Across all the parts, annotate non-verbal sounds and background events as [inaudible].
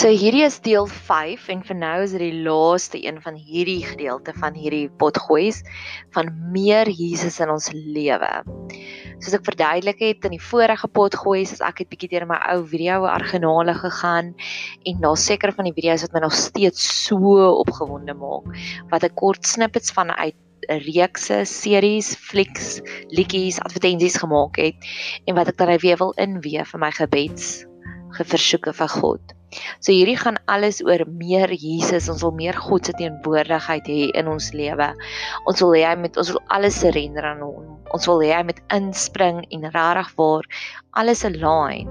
So hierdie is deel 5 en vir nou is dit die laaste een van hierdie gedeelte van hierdie potgoeis van meer Jesus in ons lewe. Soos ek verduidelik het in die vorige potgoeis, as ek het bietjie deur my ou video argenale gegaan en daar seker van die video's wat my nog steeds so opgewonde maak wat ek kort snippets van uit reekse, series, flieks, liedjies, advertensies gemaak het en wat ek dan weer wil inweef vir my gebeds geversoeke vir God. So hierdie gaan alles oor meer Jesus. Ons wil meer God se teenwoordigheid hê in ons lewe. Ons wil hê hy met ons wil alles surrender aan hom. Ons wil hê hy met inspring en regtig waar alles align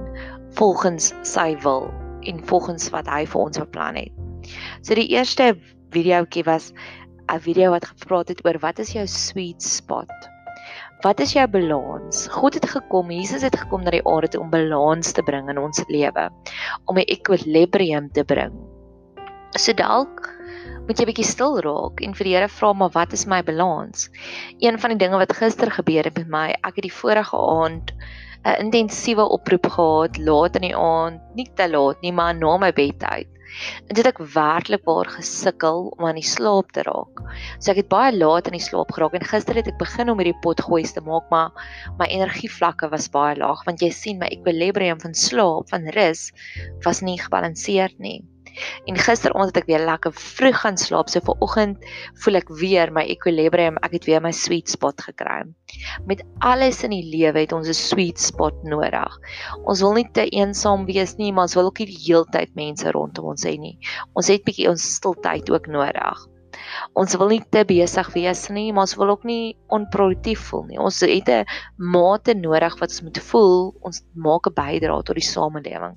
volgens sy wil en volgens wat hy vir ons beplan het. So die eerste videoetjie was 'n video wat gepraat het oor wat is jou sweet spot? Wat is jou balans? God het gekom, Jesus het gekom na die aarde om balans te bring in ons lewe, om 'n ekwilibrium te bring. So dalk moet jy bietjie stil raak en vir die Here vra maar wat is my balans? Een van die dinge wat gister gebeur het met my, ek het die vorige aand 'n intensiewe oproep gehad, laat in die aand, nie te laat nie, maar na my bedtyd. En dit ek werklik waar gesukkel om aan die slaap te raak. So ek het baie laat in die slaap geraak en gister het ek begin om hierdie pot gooi te maak, maar my energievlakke was baie laag want jy sien my ekwilibrium van slaap, van rus was nie gebalanseerd nie. En gisteraand het ek weer lekker vroeg gaan slaap. So vanoggend voel ek weer my equilibrium. Ek het weer my sweet spot gekry. Met alles in die lewe het ons 'n sweet spot nodig. Ons wil nie te eensaam wees nie, maar ons wil ook nie die heeltyd mense rondom ons hê nie. Ons het bietjie ons stiltyd ook nodig. Ons wil nie te besig wees nie, maar ons wil ook nie onproduktief voel nie. Ons het 'n mate nodig wat ons moet voel ons maak 'n bydrae tot die samelewing.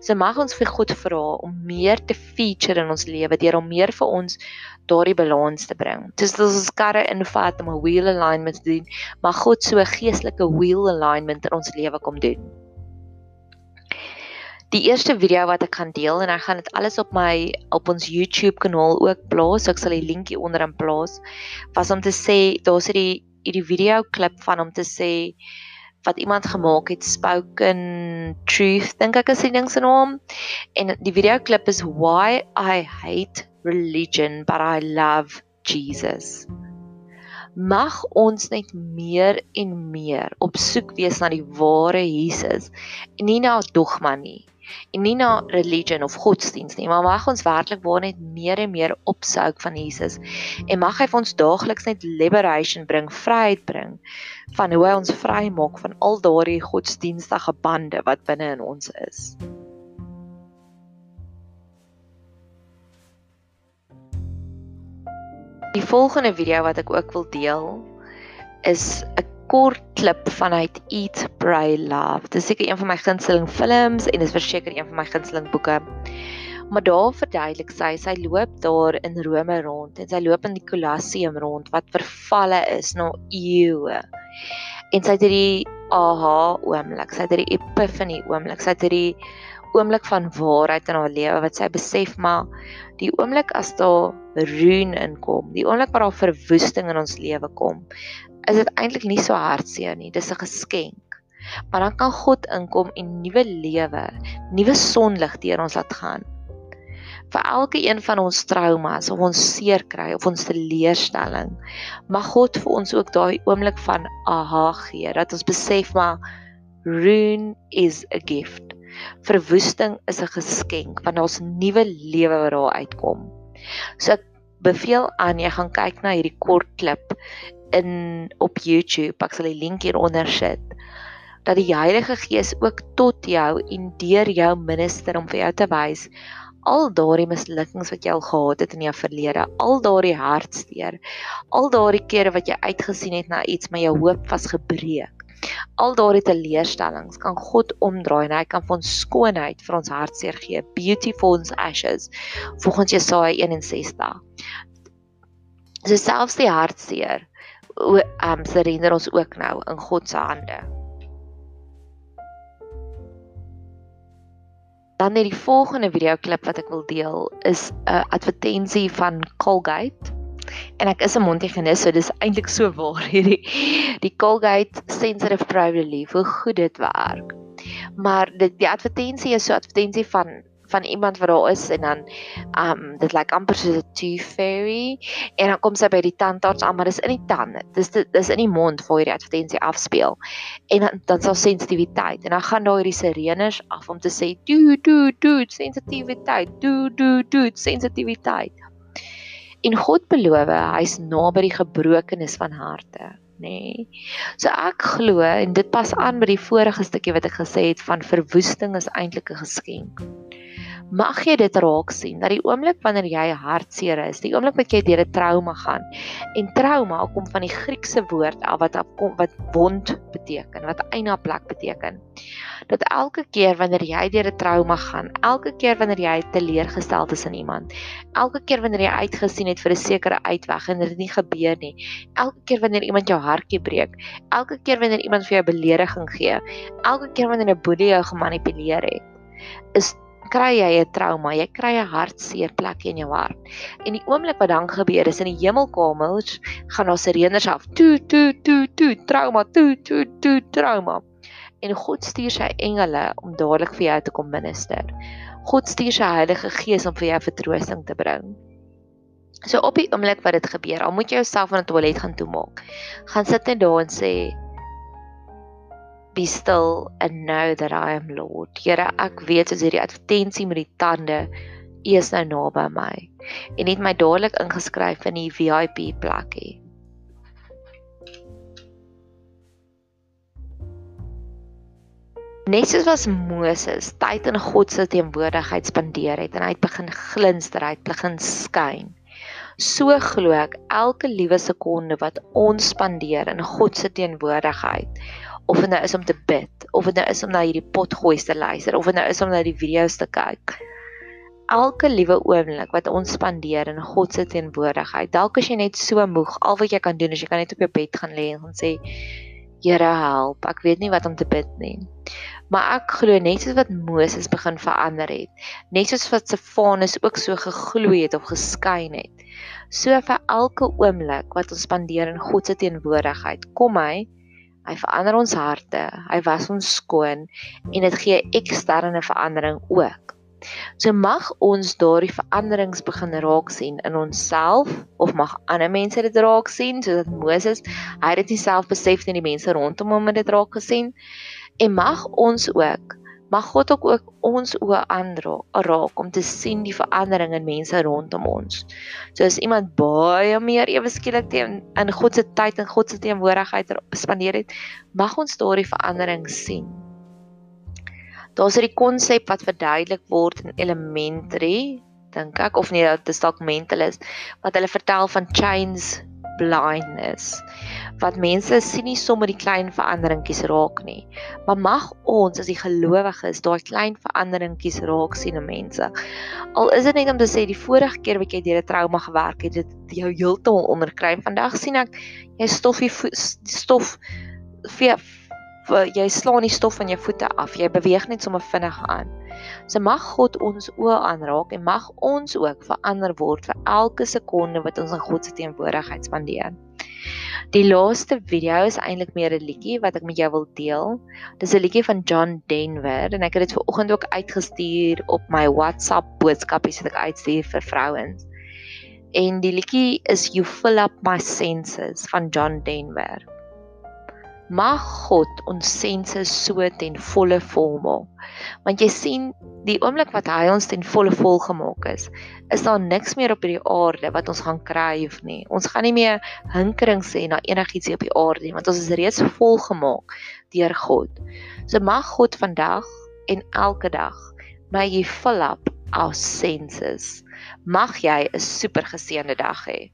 So mag ons vir God vra om meer te feature in ons lewe deur om meer vir ons daardie balans te bring. Dis dis ons karre invat om 'n wheel alignment te doen, maar God so 'n geestelike wheel alignment in ons lewe kom doen die eerste video wat ek gaan deel en ek gaan dit alles op my op ons YouTube kanaal ook plaas. So ek sal die linkie onderin plaas. Was om te sê daar's hierdie hierdie video klip van om te sê wat iemand gemaak het spoken truth dink ek is die ding se naam en die video klip is why i hate religion but i love jesus mag ons net meer en meer op soek wees na die ware Jesus en nie na dogma nie en nie na religion of godsdienst nie, maar mag ons werklik waar net meer en meer opsoek van Jesus en mag hy vir ons daagliks net liberation bring, vryheid bring van hoe hy ons vry maak van al daardie godsdienstige bande wat binne in ons is. Die volgende video wat ek ook wil deel is 'n kort klip vanuit Eat Pray Love. Dit is seker een van my gunsteling films en dit is verseker een van my gunsteling boeke. Maar daar verduidelik sy sy loop daar in Rome rond en sy loop in die Colosseum rond wat vervalle is na eeue. En sy het hierdie aha oomblik, sy het hierdie epiphany oomblik, sy het hierdie oomblik van waarheid in haar lewe wat sy besef maar die oomblik as daar ruin inkom, die oomblik waar daar verwoesting in ons lewe kom, is dit eintlik nie so hartseer nie. Dis 'n geskenk. Maar dan kan God inkom en nuwe lewe, nuwe sonlig deur ons laat gaan. Vir elke een van ons traumas of ons seer kry of ons teleurstelling, mag God vir ons ook daai oomblik van aha gee dat ons besef maar ruin is a gift. Verwoesting is 'n geskenk want daar's nuwe lewe wat daar uitkom. So ek beveel aan jy gaan kyk na hierdie kort klip in op YouTube. Ek sal die link hieronder sit dat die Heilige Gees ook tot jou en deur jou minister om vir jou te wys al daardie mislukkings wat jy al gehad het in jou verlede, al daardie hartseer, al daardie kere wat jy uitgesien het na iets maar jou hoop was gebreek. Al daardie teleurstellings kan God omdraai en hy kan ons skoonheid vir ons hartseer gee, beauty for ons ashes. Volgens Jesaja 61. So selfs die hartseer o um surrender ons ook nou in God se hande. Dan net die volgende video klip wat ek wil deel is 'n advertensie van Colgate. En ek is 'n Montigenis, so dis eintlik so waar [laughs] hierdie die Colgate Sensitive Pro Relief, hoe goed dit werk. Maar dit die advertensie is so advertensie van van iemand wat daar is en dan um dit lyk like amper soos 'n tooth fairy en dan kom sy by die tandarts aan maar dis in die tande. Dis dis in die mond waar hierdie advertensie afspeel. En dan dan sal sensitiwiteit en dan gaan daar hierdie sirenes af om te sê do do do sensitiwiteit do do do sensitiwiteit. En God beloof hy's naby die gebrokenes van harte nê. Nee. So ek glo en dit pas aan by die vorige stukkie wat ek gesê het van verwoesting is eintlik 'n geskenk. Mag jy dit raak sien dat die oomblik wanneer jy hartseer is, die oomblik wat jy deur 'n trauma gaan. En trauma kom van die Griekse woord af wat afkom wat wond beteken, wat eina plek beteken. Dat elke keer wanneer jy deur 'n trauma gaan, elke keer wanneer jy teleurgesteld is in iemand, elke keer wanneer jy uitgesien het vir 'n sekere uitweg en dit nie gebeur nie, elke keer wanneer iemand jou hartjie breek, elke keer wanneer iemand vir jou belediging gee, elke keer wanneer 'n boelie jou gemanipuleer het, is kry jy 'n trauma, jy kry 'n hartseer plek in jou hart. En die oomblik wat dan gebeur is in die hemelkamers gaan daar sirenes af. Toe toe toe toe trauma, toe toe toe trauma. En God stuur sy engele om dadelik vir jou te kom minister. God stuur sy Heilige Gees om vir jou vertroosting te bring. So op die oomblik wat dit gebeur, al moet jy jouself in 'n toilet gaan toemaak. Gaan sit net daar en sê be still and know that I am Lord. Here, ek weet soos hierdie advertensie met die tande, U is nou naby my. En het my dadelik ingeskryf in die VIP plekkie. Net soos was Moses tyd in God se teenwoordigheid spandeer het en hy het begin glinster, hy het begin skyn. So glo ek elke liewe sekonde wat ons spandeer in God se teenwoordigheid of dit nou is om te bid of dit nou is om na hierdie potgooi te luister of dit nou is om na die video's te kyk. Elke liewe oomblik wat ons spandeer in God se teenwoordigheid dalk as jy net so moeg al wat jy kan doen is jy kan net op jou bed gaan lê en gaan sê Here help. Ek weet nie wat om te bid nie. Maar ek glo net soos wat Moses begin verander het net soos wat Stefanus ook so gegloei het of geskyn het so vir elke oomblik wat ons spandeer in God se teenwoordigheid kom hy Hy verander ons harte, hy was ons skoon en dit gee eksterne verandering ook. So mag ons daardie veranderings begin raak sien in onsself of mag ander mense dit raak sien soos Moses, hy het dit self besef nie, die mense rondom hom het dit raak gesien en mag ons ook mag God ook, ook ons oë aanraak om te sien die verandering in mense rondom ons. So as iemand baie meer ewe skielik teen in God se tyd en God se teenwoordigheid spandeer het, mag ons daardie verandering sien. Daar's 'n konsep wat verduidelik word in elementary, dink ek of nie dit is dalk mentalist wat hulle vertel van chains blindness wat mense sien nie sommer die klein veranderingkies raak nie. Maar mag ons as die gelowiges daai klein veranderingkies raak sien in mense. Al is dit net om te sê die vorige keer wat jy deur 'n trauma gewerk het dit jou heeltemal onderkry vandag sien ek jy stoffie stof vir jy slaan die stof van jou voete af jy beweeg net sommer vinnig aan So mag God ons oë aanraak en mag ons ook verander word vir elke sekonde wat ons in God se teenwoordigheid spandeer. Die laaste video is eintlik meer 'n liedjie wat ek met jou wil deel. Dis 'n liedjie van John Denver en ek het dit ver oggend ook uitgestuur op my WhatsApp boodskapies wat ek uitstuur vir vrouens. En die liedjie is You Fill Up My Senses van John Denver. Mag God ons senses so ten volle volmaak. Want jy sien, die oomblik wat hy ons ten volle vol gemaak is, is daar niks meer op hierdie aarde wat ons gaan kry of nie. Ons gaan nie meer hinkering sê na enigiets op die aarde nie, want ons is reeds vol gemaak deur God. So mag God vandag en elke dag may you fill up our senses. Mag jy 'n super geseënde dag hê.